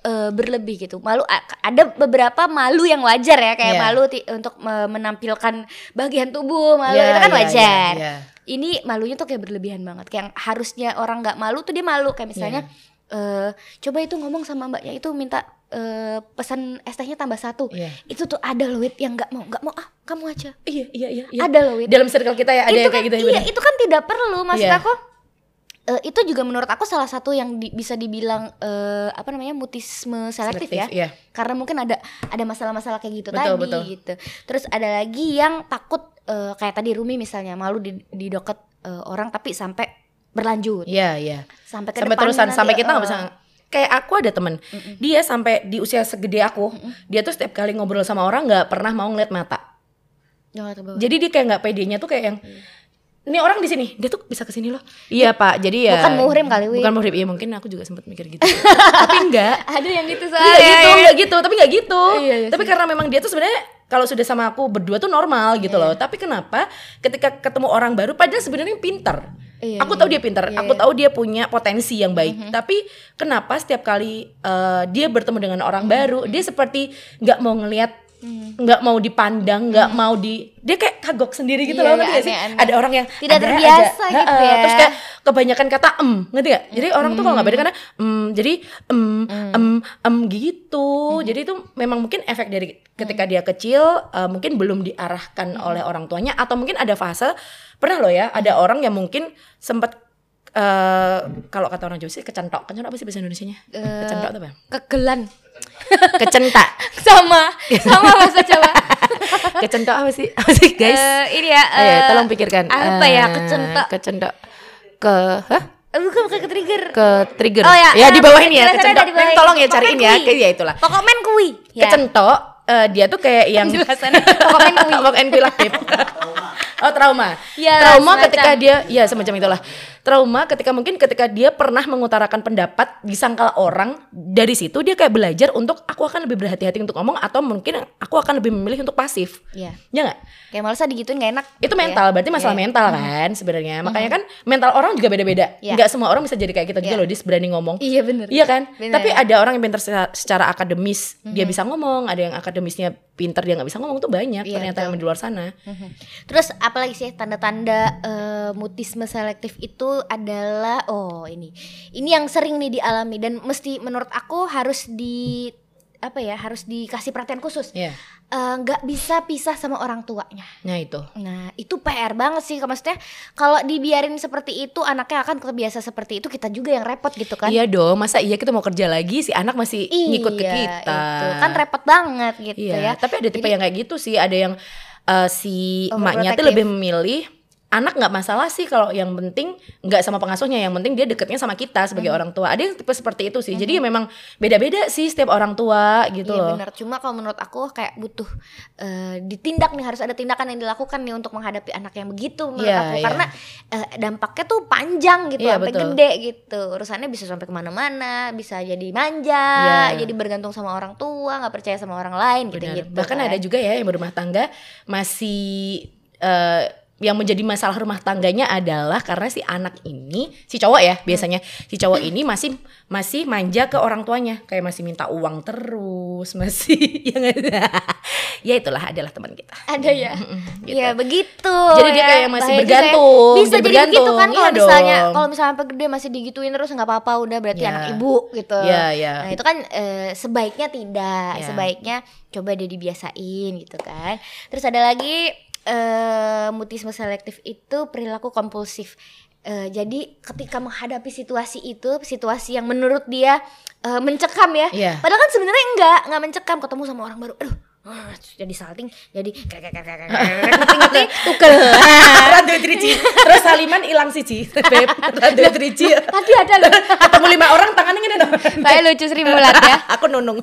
Speaker 2: eh, berlebih gitu. Malu ada beberapa malu yang wajar ya, kayak
Speaker 1: Iya.
Speaker 2: malu untuk me- menampilkan bagian tubuh, malu
Speaker 1: Iya,
Speaker 2: itu kan
Speaker 1: iya,
Speaker 2: wajar.
Speaker 1: iya, iya.
Speaker 2: Ini malunya tuh kayak berlebihan banget. Kayak harusnya orang nggak malu tuh dia malu kayak misalnya
Speaker 1: Iya.
Speaker 2: Eh, coba itu ngomong sama mbaknya itu minta eh, pesan es tehnya tambah satu.
Speaker 1: Iya.
Speaker 2: Itu tuh ada loh yang nggak mau, nggak mau ah kamu aja.
Speaker 1: Iya, iya, iya. iya.
Speaker 2: Ada loh
Speaker 1: Dalam circle kita ya ada
Speaker 2: itu
Speaker 1: yang
Speaker 2: kan
Speaker 1: kayak gitu ya.
Speaker 2: iya
Speaker 1: bener.
Speaker 2: itu kan tidak perlu maksud
Speaker 1: Iya.
Speaker 2: aku eh, itu juga menurut aku salah satu yang di- bisa dibilang eh, apa namanya mutisme selektif, ya
Speaker 1: iya.
Speaker 2: karena mungkin ada ada masalah-masalah kayak gitu
Speaker 1: Betul,
Speaker 2: tadi
Speaker 1: betul.
Speaker 2: gitu terus ada lagi yang takut eh, kayak tadi Rumi misalnya malu di di doket eh, orang tapi sampai berlanjut
Speaker 1: Iya, iya.
Speaker 2: Sampai ke
Speaker 1: sampai terusan
Speaker 2: nanti,
Speaker 1: sampai kita nggak
Speaker 2: eh,
Speaker 1: bisa kayak aku ada temen. Dia sampai di usia segede aku dia tuh setiap kali ngobrol sama orang nggak pernah mau ngeliat mata. Jadi dia kayak nggak pedenya tuh kayak yang ini orang di sini dia tuh bisa ke sini loh. Iya pak. Jadi ya
Speaker 2: Bukan muhrim kali, Wi.
Speaker 1: bukan muhrim iya mungkin aku juga sempat mikir gitu. Tapi enggak
Speaker 2: ada yang gitu
Speaker 1: Enggak
Speaker 2: soalnya
Speaker 1: gitu, enggak gitu, tapi enggak gitu.
Speaker 2: Iya, iya
Speaker 1: tapi karena memang dia tuh sebenarnya kalau sudah sama aku berdua tuh normal gitu loh. Tapi kenapa ketika ketemu orang baru padahal sebenarnya pinter.
Speaker 2: Iya,
Speaker 1: aku tahu dia pinter,
Speaker 2: Iya,
Speaker 1: aku
Speaker 2: iya.
Speaker 1: tahu dia punya potensi yang baik. Tapi kenapa setiap kali eh, dia bertemu dengan orang baru, dia seperti nggak mau ngelihat nggak mau dipandang, nggak mau di dia kayak kagok sendiri gitu
Speaker 2: Iya,
Speaker 1: loh, ngerti
Speaker 2: iya,
Speaker 1: gak sih?
Speaker 2: aneh-aneh.
Speaker 1: Ada orang yang
Speaker 2: Tidak terbiasa
Speaker 1: aja,
Speaker 2: gitu ya.
Speaker 1: Terus kayak kebanyakan kata em, ngerti gak? Jadi orang tuh kalau nggak beda karena em, jadi em, em, em gitu. Jadi itu memang mungkin efek dari ketika dia kecil eh, mungkin belum diarahkan oleh orang tuanya atau mungkin ada fase pernah loh ya ada orang yang mungkin sempat eh kalau kata orang Jawa sih kecentok. Kecentok apa sih bahasa Indonesianya?
Speaker 2: Eh,
Speaker 1: kecentok apa?
Speaker 2: kegelan
Speaker 1: Kecentak.
Speaker 2: sama sama bahasa Jawa
Speaker 1: kecentok apa sih? Apa sih guys?
Speaker 2: Eh, ini ya
Speaker 1: Oh, ya,
Speaker 2: eh,
Speaker 1: tolong pikirkan.
Speaker 2: apa ya kecentok
Speaker 1: Kecentok. Ke hah?
Speaker 2: Bukan bukan ke trigger
Speaker 1: ke trigger.
Speaker 2: Oh ya,
Speaker 1: ya di bawah ini ya, kecentok.
Speaker 2: ini.
Speaker 1: tolong ya cariin ya, kayak ya itulah.
Speaker 2: pokok men kui ya.
Speaker 1: Kecentok eh, dia tuh kayak yang
Speaker 2: Penjelasannya, pokok men kui.
Speaker 1: Pokok en kui lah, Beb. Oh trauma.
Speaker 2: Ya,
Speaker 1: trauma
Speaker 2: semacam.
Speaker 1: ketika dia ya semacam itulah. Trauma ketika mungkin ketika dia pernah mengutarakan pendapat disangkal orang dari situ dia kayak belajar untuk aku akan lebih berhati-hati untuk ngomong atau mungkin aku akan lebih memilih untuk pasif.
Speaker 2: Iya.
Speaker 1: Ya nggak?
Speaker 2: kayak malas digituin gak enak
Speaker 1: Itu
Speaker 2: gitu ya.
Speaker 1: mental, berarti masalah
Speaker 2: Iya.
Speaker 1: mental kan sebenarnya. Makanya kan mental orang juga beda-beda.
Speaker 2: Iya.
Speaker 1: Nggak semua orang bisa jadi kayak kita juga
Speaker 2: Iya.
Speaker 1: loh, dia berani ngomong.
Speaker 2: iya bener
Speaker 1: Iya kan?
Speaker 2: Bener.
Speaker 1: Tapi ada orang yang pintar secara, secara akademis, dia bisa ngomong, ada yang akademisnya pintar dia nggak bisa ngomong tuh banyak
Speaker 2: Iya,
Speaker 1: ternyata
Speaker 2: betul.
Speaker 1: yang di luar sana.
Speaker 2: Mhm. Terus apalagi sih tanda-tanda eh, mutisme selektif itu adalah oh ini. Ini yang sering nih dialami dan mesti menurut aku harus di apa ya, harus dikasih perhatian khusus.
Speaker 1: Iya.
Speaker 2: Eh, nggak bisa pisah sama orang tuanya.
Speaker 1: Nah itu.
Speaker 2: Nah, itu PR banget sih. Maksudnya kalau dibiarin seperti itu anaknya akan terbiasa seperti itu, kita juga yang repot gitu kan.
Speaker 1: Iya dong, masa iya kita mau kerja lagi si anak masih ngikut ke
Speaker 2: Iya,
Speaker 1: kita.
Speaker 2: itu. Kan repot banget gitu
Speaker 1: Iya,
Speaker 2: ya.
Speaker 1: tapi ada tipe yang kayak gitu sih, ada yang eh, si emaknya tuh lebih memilih anak nggak masalah sih kalau yang penting nggak sama pengasuhnya, yang penting dia deketnya sama kita sebagai
Speaker 2: Mhm.
Speaker 1: orang tua. Ada yang tipe seperti itu sih. Jadi ya memang beda-beda sih setiap orang tua gitu
Speaker 2: Iya
Speaker 1: loh.
Speaker 2: benar. Cuma kalau menurut aku kayak butuh eh, ditindak nih harus ada tindakan yang dilakukan nih untuk menghadapi anak yang begitu menurut
Speaker 1: Iya,
Speaker 2: aku
Speaker 1: iya.
Speaker 2: karena eh, dampaknya tuh panjang gitu
Speaker 1: Iya,
Speaker 2: sampai
Speaker 1: betul.
Speaker 2: gede gitu. Urusannya bisa sampai ke mana-mana, bisa jadi manja,
Speaker 1: Iya.
Speaker 2: jadi bergantung sama orang tua, nggak percaya sama orang lain gitu gitu.
Speaker 1: Bahkan ada juga ya yang berumah tangga masih eh, yang menjadi masalah rumah tangganya adalah karena si anak ini si cowok ya biasanya si cowok ini masih masih manja ke orang tuanya kayak masih minta uang terus masih ya nggak? ya itulah adalah teman kita
Speaker 2: ada ya.
Speaker 1: gitu.
Speaker 2: Ya begitu.
Speaker 1: Jadi dia
Speaker 2: ya.
Speaker 1: kayak masih
Speaker 2: Bahaya ya.
Speaker 1: bergantung,
Speaker 2: Bisa
Speaker 1: jadi
Speaker 2: begitu
Speaker 1: bergantung.
Speaker 2: kan kalau
Speaker 1: Iya
Speaker 2: misalnya kalau misalnya sampai gede masih digituin terus nggak apa-apa udah berarti
Speaker 1: Iya.
Speaker 2: anak ibu gitu.
Speaker 1: Iya, iya.
Speaker 2: Nah itu kan eh, sebaiknya tidak,
Speaker 1: Iya.
Speaker 2: sebaiknya coba dia dibiasain gitu kan. Terus ada lagi eh mutisme selektif itu perilaku kompulsif. Eh, jadi ketika menghadapi situasi itu, situasi yang menurut dia eh, mencekam ya,
Speaker 1: Iya.
Speaker 2: padahal kan sebenarnya enggak, enggak mencekam. Ketemu sama orang baru, aduh, ah, jadi salting, jadi kayak kayak kayak ngerti-ngerti, tukel.
Speaker 1: Radio Trici. Terus Saliman hilang siji. Beb, Radio Trici.
Speaker 2: Tadi ada loh,
Speaker 1: Ketemu lima orang tangannya gini dong.
Speaker 2: Baik lucu Sri Mulat ya.
Speaker 1: Aku nunung.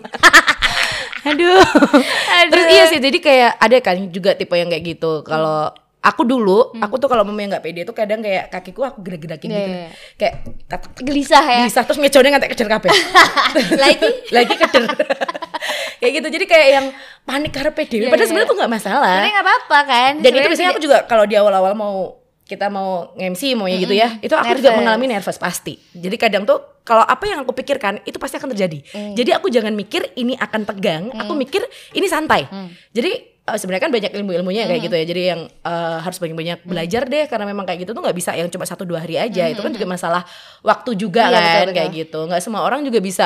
Speaker 2: Aduh, aduh.
Speaker 1: Terus iya sih, jadi kayak ada kan juga tipe yang kayak gitu. Kalau aku dulu, aku tuh kalau memang nggak pede tuh kadang kayak kakiku aku gerak-gerakin gitu.
Speaker 2: Iya.
Speaker 1: Kayak tatak
Speaker 2: gelisah ya.
Speaker 1: bisa terus ngejone ngantek keder kabeh.
Speaker 2: Lagi
Speaker 1: Lagi keder. kayak gitu. Jadi kayak yang panik karena pede.
Speaker 2: Iya,
Speaker 1: Padahal
Speaker 2: iya.
Speaker 1: sebenarnya tuh nggak masalah.
Speaker 2: sebenarnya nggak apa-apa kan.
Speaker 1: Dan itu
Speaker 2: Sebenarnya
Speaker 1: biasanya aku juga kalau di awal-awal mau kita mau nge-MC mau ya gitu ya, itu aku juga
Speaker 2: Nervous.
Speaker 1: mengalami nervous pasti. Jadi kadang tuh kalau apa yang aku pikirkan itu pasti akan terjadi.
Speaker 2: Mm.
Speaker 1: Jadi aku jangan mikir ini akan tegang, aku mikir ini santai.
Speaker 2: Mm.
Speaker 1: Jadi eh, sebenarnya kan banyak ilmu-ilmunya kayak gitu ya. Jadi yang eh, harus banyak-banyak
Speaker 2: Mm.
Speaker 1: belajar deh karena memang kayak gitu tuh nggak bisa yang cuma satu dua hari aja. Itu kan juga masalah waktu juga
Speaker 2: Mm-hmm. Iya,
Speaker 1: kan
Speaker 2: betul, betul.
Speaker 1: kayak gitu. Nggak semua orang juga bisa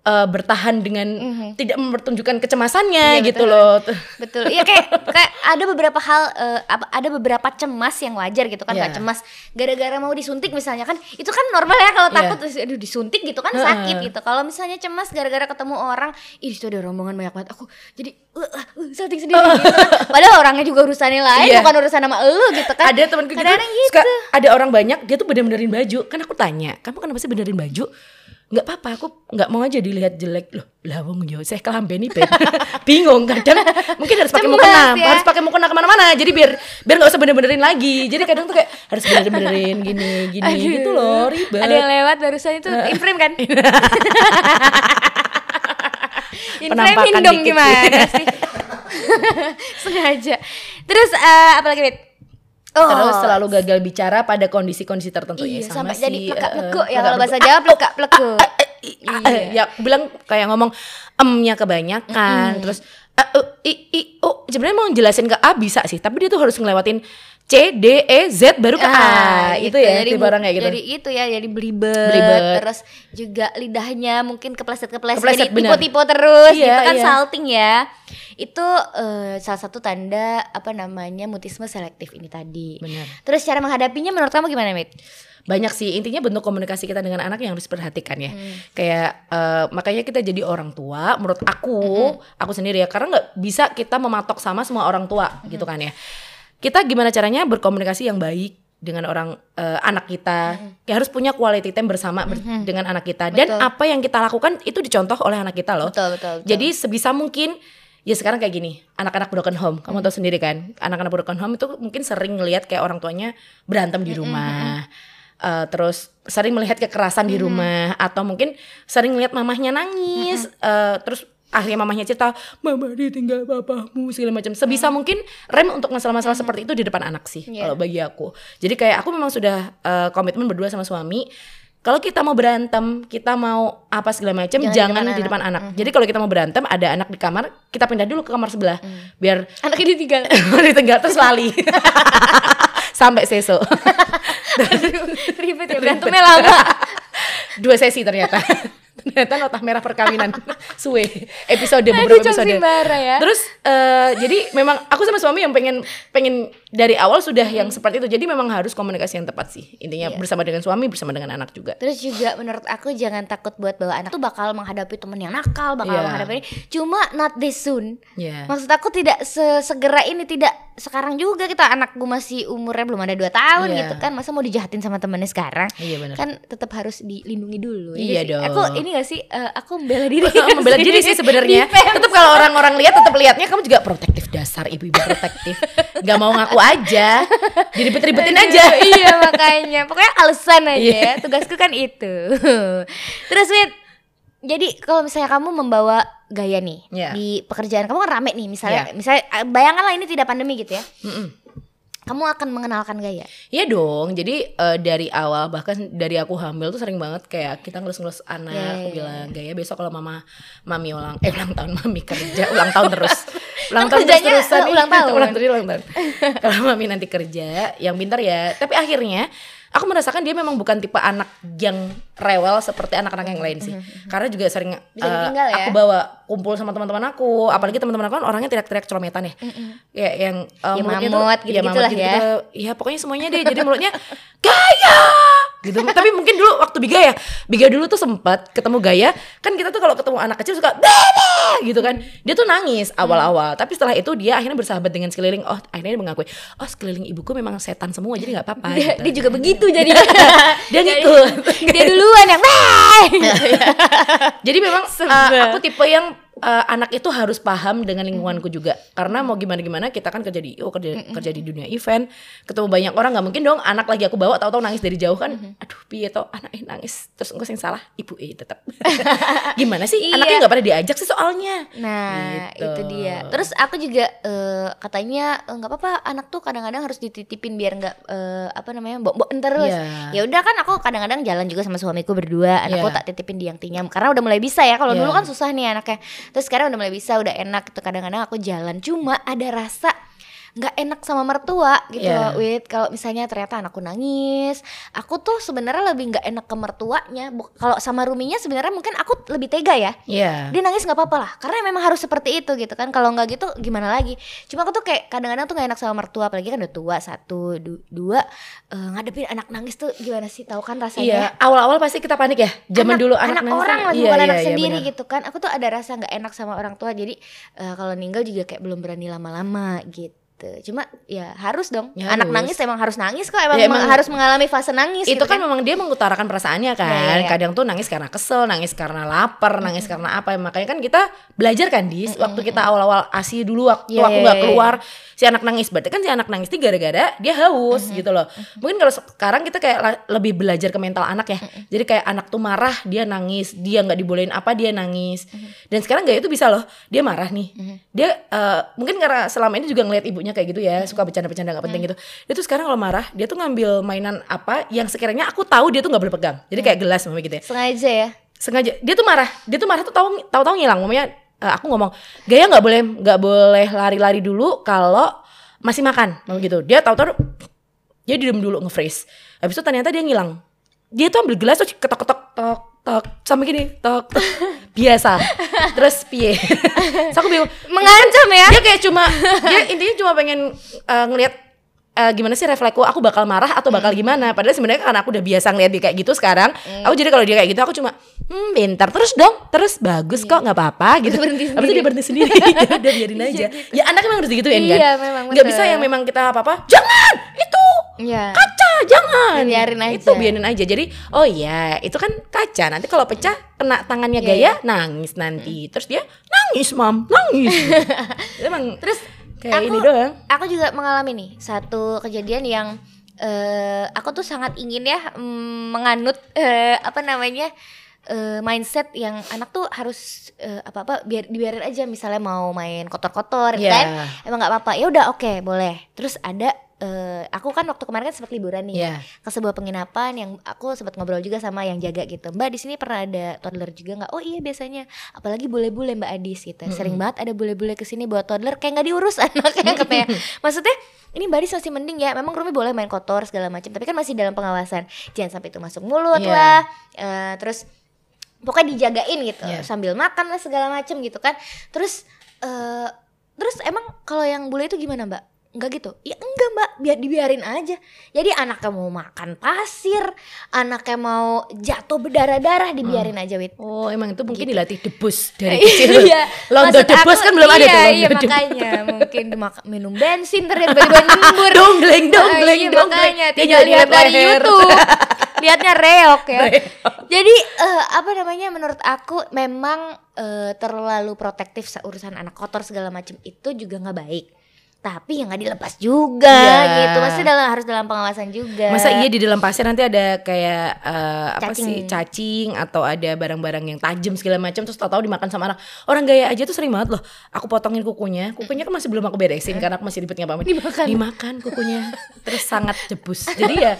Speaker 1: eh, bertahan dengan tidak mempertunjukkan kecemasannya.
Speaker 2: Iya,
Speaker 1: gitu
Speaker 2: betul.
Speaker 1: loh.
Speaker 2: Betul. Iya kayak kayak ada beberapa hal apa- ada beberapa cemas yang wajar gitu kan
Speaker 1: Iya.
Speaker 2: nggak cemas gara-gara mau disuntik misalnya kan itu kan normal ya kalau
Speaker 1: Iya.
Speaker 2: takut terus, aduh disuntik gitu kan sakit gitu. Kalau misalnya cemas gara-gara ketemu orang, ih itu ada rombongan banyak banget aku jadi uh, uh, uh, salting sendiri gitu kan. Padahal orangnya juga urusannya lain
Speaker 1: Iya.
Speaker 2: bukan urusan sama elu gitu kan.
Speaker 1: ada temanku gitu,
Speaker 2: Kadang-kadang gitu.
Speaker 1: suka ada orang banyak dia tuh bener-benerin baju kan aku tanya kamu kenapa sih benerin baju nggak apa-apa aku nggak mau aja dilihat jelek loh lah wong yo saya kelambeni ben bingung kadang mungkin harus pakai mukena
Speaker 2: ya.
Speaker 1: harus pakai mukena ke mana-mana jadi biar biar nggak usah bener-benerin lagi jadi kadang tuh kayak harus bener-benerin gini gini
Speaker 2: Aduh.
Speaker 1: gitu loh ribet
Speaker 2: Ada yang lewat barusan itu in frame kan?
Speaker 1: Penampakan
Speaker 2: dong
Speaker 1: dikit.
Speaker 2: gimana sih? Sengaja. Terus eh, apa lagi, Bit? Oh,
Speaker 1: terus selalu gagal bicara pada kondisi-kondisi tertentu
Speaker 2: iya,
Speaker 1: ya sama
Speaker 2: sampai jadi
Speaker 1: sih,
Speaker 2: plekak
Speaker 1: eh,
Speaker 2: plekuk ya kalau bahasa. Jawa plekak plekuk.
Speaker 1: Eh, ya aku bilang kayak ngomong emnya kebanyakan. Terus eh, eh, i i oh. Sebenarnya mau jelasin ke A bisa sih tapi dia tuh harus ngelewatin C D E Z baru ke A itu ya
Speaker 2: jadi
Speaker 1: tipe orang kayak gitu
Speaker 2: Jadi itu ya, jadi belibet,
Speaker 1: Belibet.
Speaker 2: terus juga lidahnya mungkin kepleset-kepleset,
Speaker 1: Kepleset,
Speaker 2: jadi
Speaker 1: benar.
Speaker 2: tipe-tipe terus,
Speaker 1: Iya,
Speaker 2: gitu kan
Speaker 1: iya.
Speaker 2: salting ya. Itu eh, salah satu tanda apa namanya mutisme selektif ini tadi.
Speaker 1: Benar.
Speaker 2: Terus cara menghadapinya menurut kamu gimana, Mit?
Speaker 1: banyak sih intinya bentuk komunikasi kita dengan anak yang harus diperhatikan ya
Speaker 2: Hmm.
Speaker 1: kayak eh, makanya kita jadi orang tua menurut aku aku sendiri ya karena nggak bisa kita mematok sama semua orang tua gitu kan ya kita gimana caranya berkomunikasi yang baik dengan orang eh, anak kita. Ya harus punya quality time bersama ber- dengan anak kita. Dan
Speaker 2: Betul.
Speaker 1: apa yang kita lakukan itu dicontoh oleh anak kita loh.
Speaker 2: Betul, betul, betul.
Speaker 1: jadi sebisa mungkin ya sekarang kayak gini anak-anak broken home. Kamu tahu sendiri kan anak-anak broken home itu mungkin sering ngelihat kayak orang tuanya berantem di rumah. Eh, terus sering melihat kekerasan di rumah. Atau mungkin sering melihat mamahnya nangis. Eh, terus akhirnya mamahnya cerita mama ditinggal papamu segala macam sebisa mungkin rem untuk masalah-masalah seperti itu di depan anak sih
Speaker 2: Iya.
Speaker 1: kalau bagi aku jadi kayak aku memang sudah eh, komitmen berdua sama suami kalau kita mau berantem, kita mau apa segala macam,
Speaker 2: Jangan di
Speaker 1: jangan,
Speaker 2: depan
Speaker 1: di depan anak. Jadi kalau kita mau berantem, ada anak di kamar, kita pindah dulu ke kamar sebelah, biar
Speaker 2: Anaknya ditinggal.
Speaker 1: ditinggal terus lali sampai seso.
Speaker 2: Ribet ya berantemnya lama.
Speaker 1: Dua sesi ternyata. ternyata nota merah perkawinan suwe episode beberapa episode
Speaker 2: Simbara ya.
Speaker 1: terus eh, jadi memang aku sama suami yang pengen pengen dari awal sudah yang seperti itu jadi memang harus komunikasi yang tepat sih intinya
Speaker 2: Iya.
Speaker 1: bersama dengan suami bersama dengan anak juga
Speaker 2: Terus juga menurut aku jangan takut buat bawa anak tuh bakal menghadapi temen yang nakal, bakal
Speaker 1: Iya.
Speaker 2: menghadapi ini. Cuma not this soon.
Speaker 1: ya
Speaker 2: Maksud aku tidak sesegera ini tidak sekarang juga kita anak gue masih umurnya belum ada 2 tahun
Speaker 1: Iya.
Speaker 2: gitu kan. Masa mau dijahatin sama temennya sekarang?
Speaker 1: iya benar
Speaker 2: Kan tetap harus dilindungi dulu. ya
Speaker 1: Iya dong.
Speaker 2: Aku ini gak sih? Eh, aku membela diri.
Speaker 1: membela diri sih sebenarnya. Tetap kalau orang-orang lihat tetap lihatnya kamu juga protektif dasar ibu-ibu protektif. Nggak mau ngaku aja. Jadi ribet-ribetin aja.
Speaker 2: iya makanya. Pokoknya alasan aja. Ya tugasku kan itu. Terus Wit jadi kalau misalnya kamu membawa gaya nih
Speaker 1: Iya.
Speaker 2: di pekerjaan kamu kan rame nih misalnya.
Speaker 1: Iya.
Speaker 2: misalnya eh, bayangkanlah ini tidak pandemi gitu ya.
Speaker 1: Mm-mm.
Speaker 2: Kamu akan mengenalkan gaya
Speaker 1: Iya dong, jadi eh, dari awal bahkan dari aku hamil tuh sering banget kayak kita ngelus-ngelus anak,
Speaker 2: Iya,
Speaker 1: aku
Speaker 2: iya,
Speaker 1: bilang gaya besok kalau mama mami ulang eh ulang tahun mami kerja ulang tahun terus. Ulang
Speaker 2: Kan
Speaker 1: tahun terus terusan
Speaker 2: eh, ulang tahun.
Speaker 1: ulang tahun ulang tahun. Kalau mami nanti kerja yang pintar ya tapi akhirnya aku merasakan dia memang bukan tipe anak yang rewel seperti anak-anak yang lain sih. Karena juga sering
Speaker 2: Bisa ditinggal ya?
Speaker 1: aku bawa kumpul sama teman-teman aku. Apalagi teman-teman aku kan orangnya teriak-teriak celometan ya. Ya yang eh,
Speaker 2: Ya,
Speaker 1: mulutnya
Speaker 2: mamut,
Speaker 1: tuh
Speaker 2: gitu-gitu
Speaker 1: mamut
Speaker 2: lah ya.
Speaker 1: ya pokoknya semuanya deh. Jadi mulutnya gaya! Gitu. Tapi mungkin dulu waktu Biga ya. Biga dulu tuh sempat ketemu gaya. Kan kita tuh kalau ketemu anak kecil suka Bebe! gitu kan. Dia tuh nangis awal-awal. Tapi setelah itu dia akhirnya bersahabat dengan sekeliling. Oh akhirnya dia mengakui oh sekeliling ibuku memang setan semua jadi nggak apa-apa
Speaker 2: dia,
Speaker 1: gitu.
Speaker 2: dia juga begitu jadi.
Speaker 1: Dia ngikut.
Speaker 2: dia duluan yang "Wah!"
Speaker 1: jadi memang uh, aku tipe yang uh, anak itu harus paham dengan lingkunganku juga karena mau gimana gimana kita kan kerja di oh, kerja kerja di dunia event ketemu banyak orang nggak mungkin dong anak lagi aku bawa tahu-tahu nangis dari jauh kan aduh piye toh anak eh nangis terus enggak yang salah ibu eh tetap gimana sih
Speaker 2: Iya.
Speaker 1: anaknya nggak pada diajak sih soalnya
Speaker 2: Nah,
Speaker 1: Gitu.
Speaker 2: itu dia. Terus aku juga eh, katanya eh, nggak apa-apa anak tuh kadang-kadang harus dititipin biar nggak eh, apa namanya mbok terus.
Speaker 1: Iya.
Speaker 2: Ya udah kan aku kadang-kadang jalan juga sama suamiku berdua, anakku
Speaker 1: Iya.
Speaker 2: tak titipin di yang tinyam karena udah mulai bisa ya. Kalau
Speaker 1: Iya.
Speaker 2: dulu kan susah nih anaknya. Terus sekarang udah mulai bisa, udah enak gitu. Kadang-kadang aku jalan cuma ada rasa nggak enak sama mertua gitu
Speaker 1: Iya.
Speaker 2: loh Wit kalau misalnya ternyata anakku nangis aku tuh sebenarnya lebih nggak enak ke mertuanya. Kalau sama ruminya sebenarnya mungkin aku lebih tega ya.
Speaker 1: Iya.
Speaker 2: dia nangis nggak apa-apa lah karena memang harus seperti itu gitu kan. Kalau nggak gitu gimana lagi? Cuma aku tuh kayak kadang-kadang tuh gak enak sama mertua apalagi kan udah tua satu du- dua eh, ngadepin anak nangis tuh gimana sih? Tahu kan rasanya?
Speaker 1: Iya, awal-awal pasti kita panik ya. Zaman
Speaker 2: Anak-
Speaker 1: dulu anak,
Speaker 2: anak
Speaker 1: nangis
Speaker 2: orang
Speaker 1: kan-
Speaker 2: lah
Speaker 1: iya,
Speaker 2: bukan
Speaker 1: iya,
Speaker 2: anak
Speaker 1: iya,
Speaker 2: sendiri
Speaker 1: benar.
Speaker 2: gitu kan. Aku tuh ada rasa nggak enak sama orang tua jadi eh, kalau ninggal juga kayak belum berani lama-lama gitu cuma ya harus dong.
Speaker 1: Ya,
Speaker 2: anak
Speaker 1: harus.
Speaker 2: nangis emang harus nangis kok. Emang,
Speaker 1: Ya, emang-
Speaker 2: harus mengalami fase nangis
Speaker 1: itu
Speaker 2: gitu
Speaker 1: kan memang dia mengutarakan perasaannya kan.
Speaker 2: Iya, iya, iya.
Speaker 1: kadang tuh nangis karena kesel nangis karena lapar nangis karena apa. Makanya kan kita belajar kan di waktu kita awal-awal asi dulu waktu
Speaker 2: Iya,
Speaker 1: aku
Speaker 2: iya,
Speaker 1: nggak
Speaker 2: iya,
Speaker 1: keluar si anak nangis. Berarti kan si anak nangis ini gara-gara dia haus gitu loh. Mungkin kalau sekarang kita kayak lebih belajar ke mental anak ya. Jadi kayak anak tuh marah dia nangis. Dia nggak dibolehin apa dia nangis. Dan sekarang gaya itu bisa loh. Dia marah nih. Dia eh, mungkin karena selama ini juga ngeliat ibunya kayak gitu ya suka bercanda-bercanda nggak penting gitu. Dia tuh sekarang kalau marah dia tuh ngambil mainan apa yang sekiranya aku tahu dia tuh nggak boleh pegang. Jadi kayak gelas mama gitu ya.
Speaker 2: Sengaja ya?
Speaker 1: Sengaja. Dia tuh marah. Dia tuh marah tuh tahu tahu tahu ngilang. Mamanya eh, aku ngomong gaya nggak boleh nggak boleh lari-lari dulu kalau masih makan. Mama gitu. Dia tahu tahu dia diem dulu nge-freeze. Habis itu ternyata dia ngilang. Dia tuh ambil gelas tuh ketok ketok tok tok sampai gini tok, tok. biasa. Terus piye? So aku bingung.
Speaker 2: Mengancam ya?
Speaker 1: Dia kayak cuma dia intinya cuma pengen uh, ngelihat uh, gimana sih refleksku aku bakal marah atau bakal gimana? Padahal sebenarnya karena aku udah biasa ngeliat dia kayak gitu sekarang aku jadi kalau dia kayak gitu aku cuma hmm pintar terus dong terus bagus kok nggak apa-apa gitu.
Speaker 2: Berhenti
Speaker 1: itu dia berhenti sendiri. Udah biarin aja. ya anak emang harus digituin kan?
Speaker 2: Iya, memang
Speaker 1: nggak bisa yang memang kita apa-apa jangan itu
Speaker 2: Iya.
Speaker 1: kaca jangan.
Speaker 2: Biarin aja.
Speaker 1: itu biarin aja. Jadi oh iya itu kan kaca. Nanti kalau pecah kena tangannya
Speaker 2: Iya,
Speaker 1: gaya nangis nanti. Terus dia nangis mam nangis. Emang
Speaker 2: Terus
Speaker 1: kayak
Speaker 2: aku-
Speaker 1: ini doang.
Speaker 2: aku juga mengalami nih satu kejadian yang eh aku tuh sangat ingin ya mm, menganut eh, apa namanya eh, mindset yang anak tuh harus eh, apa apa biar dibiarin aja. Misalnya mau main kotor-kotor gitu
Speaker 1: Iya.
Speaker 2: kan emang nggak apa-apa. Ya udah oke boleh. Terus ada eh, aku kan waktu kemarin kan sempat liburan nih.
Speaker 1: Iya.
Speaker 2: ke sebuah penginapan yang aku sempat ngobrol juga sama yang jaga gitu. Mbak di sini pernah ada toddler juga nggak? Oh iya biasanya. Apalagi bule-bule mbak Adis gitu. Sering banget ada bule-bule ke sini bawa toddler. Kayak nggak diurus anaknya katanya maksudnya ini mbak Adis masih mending ya. Memang Rumi boleh main kotor segala macam tapi kan masih dalam pengawasan. Jangan sampai itu masuk mulut
Speaker 1: Iya.
Speaker 2: lah. Eh, terus pokoknya dijagain gitu
Speaker 1: Iya.
Speaker 2: sambil makan lah segala macam gitu kan. Terus eh terus emang kalau yang bule itu gimana mbak? Enggak gitu? Ya enggak mbak. Biar dibiarin aja. Jadi anaknya mau makan pasir anaknya mau jatuh berdarah-darah dibiarin aja wit.
Speaker 1: Oh emang itu mungkin dilatih debus dari kecil.
Speaker 2: iya.
Speaker 1: Londo debus
Speaker 2: aku-
Speaker 1: kan belum ada
Speaker 2: iya,
Speaker 1: tuh
Speaker 2: iya
Speaker 1: debus.
Speaker 2: makanya. Mungkin dimak- minum bensin terus tiba-tiba nyembur.
Speaker 1: Donggleng, donggleng,
Speaker 2: iya,
Speaker 1: donggleng.
Speaker 2: makanya tinggal lihat dari. YouTube lihatnya reok ya
Speaker 1: Reok.
Speaker 2: jadi eh, apa namanya menurut aku memang eh, terlalu protektif sa- urusan anak kotor segala macam itu juga nggak baik tapi yang nggak dilepas juga
Speaker 1: Iya.
Speaker 2: gitu masih dalam harus dalam pengawasan juga
Speaker 1: Masa iya di dalam pasir nanti ada kayak eh, apa sih cacing atau ada barang-barang yang tajam segala macam terus tahu-tahu dimakan sama anak. Orang gaya aja tuh sering banget loh. Aku potongin kukunya, kukunya kan masih belum aku beresin karena aku masih ribet ngapain.
Speaker 2: Dimakan.
Speaker 1: Dimakan kukunya. terus sangat jebus. Jadi ya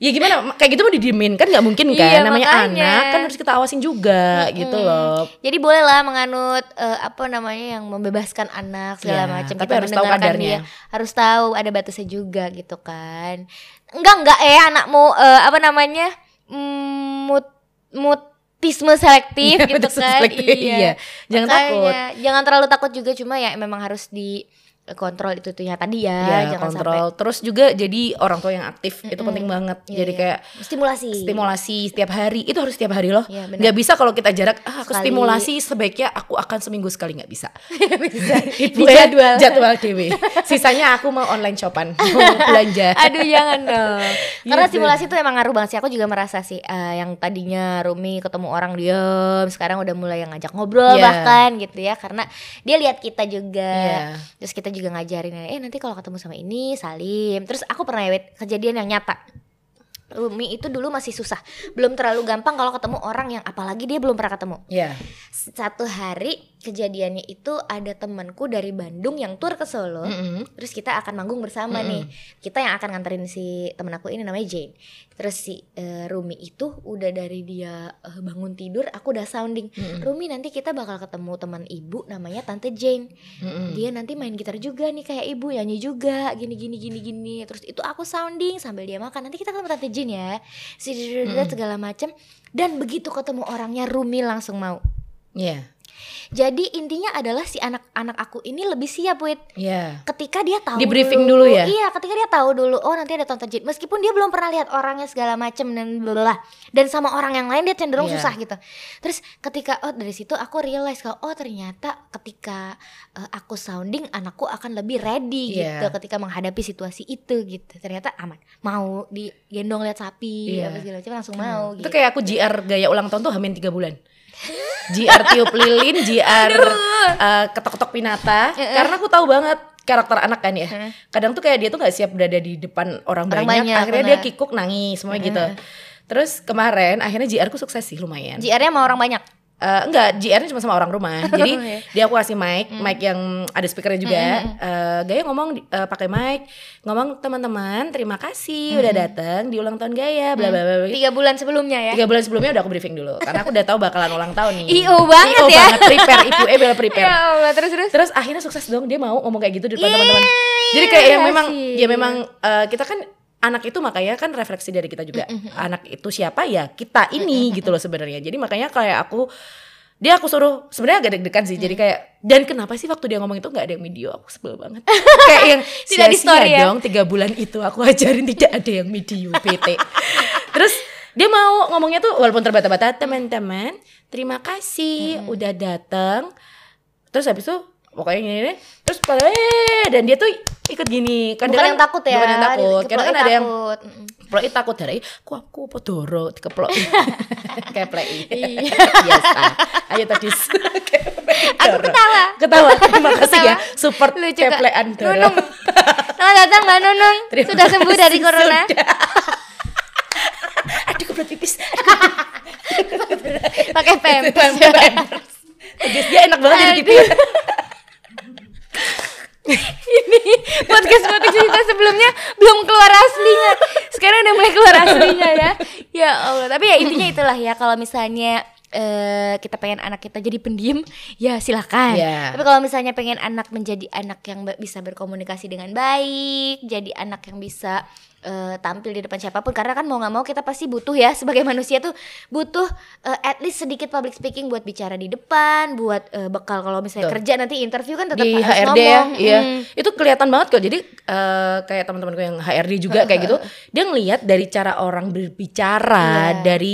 Speaker 1: Ya gimana kayak gitu mau didiemin kan nggak mungkin kan
Speaker 2: Iya,
Speaker 1: namanya
Speaker 2: makanya.
Speaker 1: anak kan harus kita awasin juga gitu loh
Speaker 2: Jadi boleh lah menganut eh, apa namanya yang membebaskan anak segala
Speaker 1: Iya,
Speaker 2: macam.
Speaker 1: tapi
Speaker 2: Kita
Speaker 1: harus tahu kadarnya.
Speaker 2: dia, harus tahu ada batasnya juga gitu kan. enggak enggak eh anakmu eh, apa namanya mm, mut mutisme selektif
Speaker 1: Iya,
Speaker 2: gitu kan
Speaker 1: selektif, iya. Jangan takut.
Speaker 2: jangan terlalu takut juga cuma ya memang harus di kontrol itu tuh ya tadi ya,
Speaker 1: ya
Speaker 2: jangan
Speaker 1: kontrol terus juga jadi orang tua yang aktif itu penting banget
Speaker 2: Iya,
Speaker 1: jadi
Speaker 2: iya.
Speaker 1: kayak
Speaker 2: sampai stimulasi
Speaker 1: stimulasi setiap hari itu harus setiap hari loh
Speaker 2: Iya, benar.
Speaker 1: nggak bisa kalau kita jarak ah aku
Speaker 2: Sekali.
Speaker 1: stimulasi sebaiknya aku akan seminggu sekali nggak bisa
Speaker 2: bisa
Speaker 1: itu ya
Speaker 2: jadwal.
Speaker 1: jadwal dewe sisanya aku mau online shopan mau belanja
Speaker 2: Aduh jangan dong. Karena
Speaker 1: Iya,
Speaker 2: stimulasi itu emang ngaruh banget sih. Aku juga merasa sih eh, yang tadinya Rumi ketemu orang diem, sekarang udah mulai yang ngajak ngobrol
Speaker 1: Iya.
Speaker 2: bahkan gitu ya. Karena dia lihat kita juga.
Speaker 1: Iya.
Speaker 2: Terus kita juga ngajarin eh nanti kalau ketemu sama ini salim. Terus aku pernah ya kejadian yang nyata. Rumi itu dulu masih susah, belum terlalu gampang kalau ketemu orang yang apalagi dia belum pernah ketemu.
Speaker 1: ya
Speaker 2: Satu hari kejadiannya itu ada temanku dari Bandung yang tur ke Solo.
Speaker 1: Mm-mm.
Speaker 2: Terus kita akan manggung bersama nih. Kita yang akan nganterin si temen aku ini namanya Jane. Terus si eh, Rumi itu udah dari dia eh, bangun tidur, aku udah sounding.
Speaker 1: Mm-mm.
Speaker 2: Rumi nanti kita bakal ketemu teman ibu namanya Tante Jane.
Speaker 1: Mm-mm.
Speaker 2: Dia nanti main gitar juga nih kayak ibu, nyanyi juga, gini gini gini gini. Terus itu aku sounding sambil dia makan. Nanti kita ketemu Tante Jane ya. Si segala macem. Dan begitu ketemu orangnya Rumi langsung mau.
Speaker 1: ya
Speaker 2: Jadi intinya adalah si anak-anak aku ini lebih siap, Wit
Speaker 1: ya
Speaker 2: ketika dia tahu
Speaker 1: Di briefing dulu. ya?
Speaker 2: iya ketika dia tahu dulu oh nanti ada tonton Jin. Meskipun dia belum pernah lihat orangnya segala macem dan blablabla. Dan sama orang yang lain dia cenderung
Speaker 1: Iya.
Speaker 2: susah gitu. Terus ketika oh dari situ aku realize kalau oh ternyata ketika eh, aku sounding anakku akan lebih ready
Speaker 1: Iya.
Speaker 2: gitu ketika menghadapi situasi itu gitu. Ternyata aman mau digendong lihat sapi
Speaker 1: Iya.
Speaker 2: apa segala macam langsung mau
Speaker 1: itu
Speaker 2: gitu.
Speaker 1: kayak aku JR gaya ulang tahun tuh hamin tiga bulan JR tiup lilin JR eh, ketok-ketok pinata. Karena aku tahu banget karakter anak kan ya.
Speaker 2: Heeh.
Speaker 1: kadang tuh kayak dia tuh nggak siap berada di depan orang,
Speaker 2: Orang
Speaker 1: banyak,
Speaker 2: banyak,
Speaker 1: akhirnya
Speaker 2: benar.
Speaker 1: dia kikuk nangis semuanya gitu. Terus kemarin akhirnya JR ku sukses sih lumayan.
Speaker 2: JR-nya sama orang banyak
Speaker 1: Eh, enggak, JR-nya cuma sama orang rumah. Jadi
Speaker 2: Iya.
Speaker 1: dia aku kasih mic, mic yang ada speakernya juga. Eh, Gaya ngomong eh, pakai mic, ngomong teman-teman, terima kasih udah datang di ulang tahun Gaya, bla bla bla.
Speaker 2: tiga bulan sebelumnya ya
Speaker 1: Tiga bulan sebelumnya udah aku briefing dulu, karena aku udah tahu bakalan ulang tahun nih.
Speaker 2: IO banget
Speaker 1: IO
Speaker 2: ya.
Speaker 1: banget, prepare, ibu E bela prepare.
Speaker 2: ya Allah terus terus
Speaker 1: Terus akhirnya sukses dong dia mau ngomong kayak gitu di depan
Speaker 2: Yeay,
Speaker 1: teman-teman. Jadi kayak yang memang ya memang eh, kita kan anak itu makanya kan refleksi dari kita juga. Anak itu siapa ya kita ini gitu loh sebenarnya. Jadi makanya kayak aku dia aku suruh sebenarnya agak deg-degan sih. Jadi kayak dan kenapa sih waktu dia ngomong itu nggak ada yang video aku sebel banget. kayak yang
Speaker 2: Tidak di
Speaker 1: sia-sia
Speaker 2: story ya?
Speaker 1: dong tiga bulan itu aku ajarin tidak ada yang video PT. Terus dia mau ngomongnya tuh walaupun terbata-bata teman-teman terima kasih udah datang terus habis itu pokoknya gini nih terus pada eh dan dia tuh ikut gini
Speaker 2: bukan
Speaker 1: kadang
Speaker 2: yang takut ya
Speaker 1: bukan yang takut karena kan ada yang
Speaker 2: takut. Mm-mm.
Speaker 1: Ploi takut dari ku aku apa doro dikeplok kayak
Speaker 2: Iya.
Speaker 1: biasa ayo tadi
Speaker 2: Aku ketawa.
Speaker 1: ketawa terima kasih ya support
Speaker 2: Lucu,
Speaker 1: keplean doro
Speaker 2: Nunung. Selamat datang Mbak Nunung.
Speaker 1: Terima
Speaker 2: Sudah sembuh dari corona.
Speaker 1: aduh kebelet pipis
Speaker 2: Pakai. Pampers.
Speaker 1: Guys, dia enak banget jadi gitu
Speaker 2: Ini podcast podcast kita sebelumnya belum keluar aslinya. Sekarang udah mulai keluar aslinya ya. Ya Allah. Tapi ya intinya itulah ya kalau misalnya eh, kita pengen anak kita jadi pendiam, ya silakan.
Speaker 1: Iya.
Speaker 2: Tapi kalau misalnya pengen anak menjadi anak yang bisa berkomunikasi dengan baik, jadi anak yang bisa eh, tampil di depan siapa pun, karena kan mau nggak mau kita pasti butuh ya sebagai manusia tuh butuh eh, at least sedikit public speaking buat bicara di depan, buat eh, bekal kalau misalnya
Speaker 1: Betul.
Speaker 2: kerja nanti interview kan tetap
Speaker 1: di
Speaker 2: harus
Speaker 1: HRD ya,
Speaker 2: ngomong.
Speaker 1: iya.
Speaker 2: Mm.
Speaker 1: Itu kelihatan banget kok. Jadi eh, kayak teman-temanku yang HRD juga kayak gitu, dia ngelihat dari cara orang berbicara,
Speaker 2: Iya.
Speaker 1: dari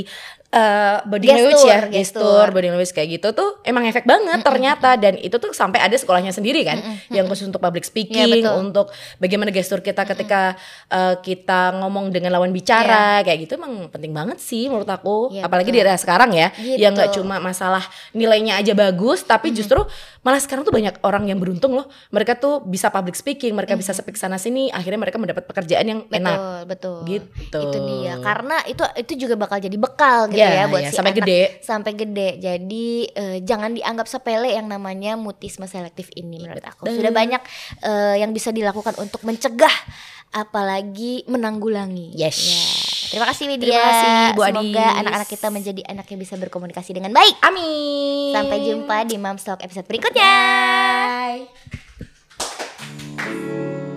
Speaker 1: eh, body
Speaker 2: Gestur,
Speaker 1: language ya,
Speaker 2: gestur.
Speaker 1: gestur, body language kayak gitu tuh emang efek banget ternyata dan itu tuh sampai ada sekolahnya sendiri kan, yang khusus untuk public speaking,
Speaker 2: Iya, betul.
Speaker 1: untuk bagaimana gestur kita ketika eh, kita ngomong dengan lawan bicara kayak gitu emang penting banget sih menurut aku,
Speaker 2: Iya,
Speaker 1: apalagi
Speaker 2: betul.
Speaker 1: di era sekarang ya,
Speaker 2: Gitu.
Speaker 1: yang nggak cuma masalah nilainya aja bagus, tapi justru malah sekarang tuh banyak orang yang beruntung loh. Mereka tuh bisa public speaking, mereka bisa speak sana sini, akhirnya mereka mendapat pekerjaan yang
Speaker 2: Betul,
Speaker 1: enak.
Speaker 2: betul.
Speaker 1: Gitu.
Speaker 2: Itu dia. Karena itu itu juga bakal jadi bekal gitu
Speaker 1: Iya,
Speaker 2: ya buat
Speaker 1: iya,
Speaker 2: si
Speaker 1: sampai
Speaker 2: anak
Speaker 1: gede.
Speaker 2: sampai gede. Jadi eh, jangan dianggap sepele yang namanya mutisme selektif ini menurut aku. Sudah banyak eh, yang bisa dilakukan untuk mencegah apalagi menanggulangi.
Speaker 1: Yes.
Speaker 2: Ya. Terima kasih Widya.
Speaker 1: Terima kasih Bu
Speaker 2: Semoga anak-anak kita menjadi anak yang bisa berkomunikasi dengan baik.
Speaker 1: Amin.
Speaker 2: Sampai jumpa di Mom Talk episode berikutnya.
Speaker 1: Bye.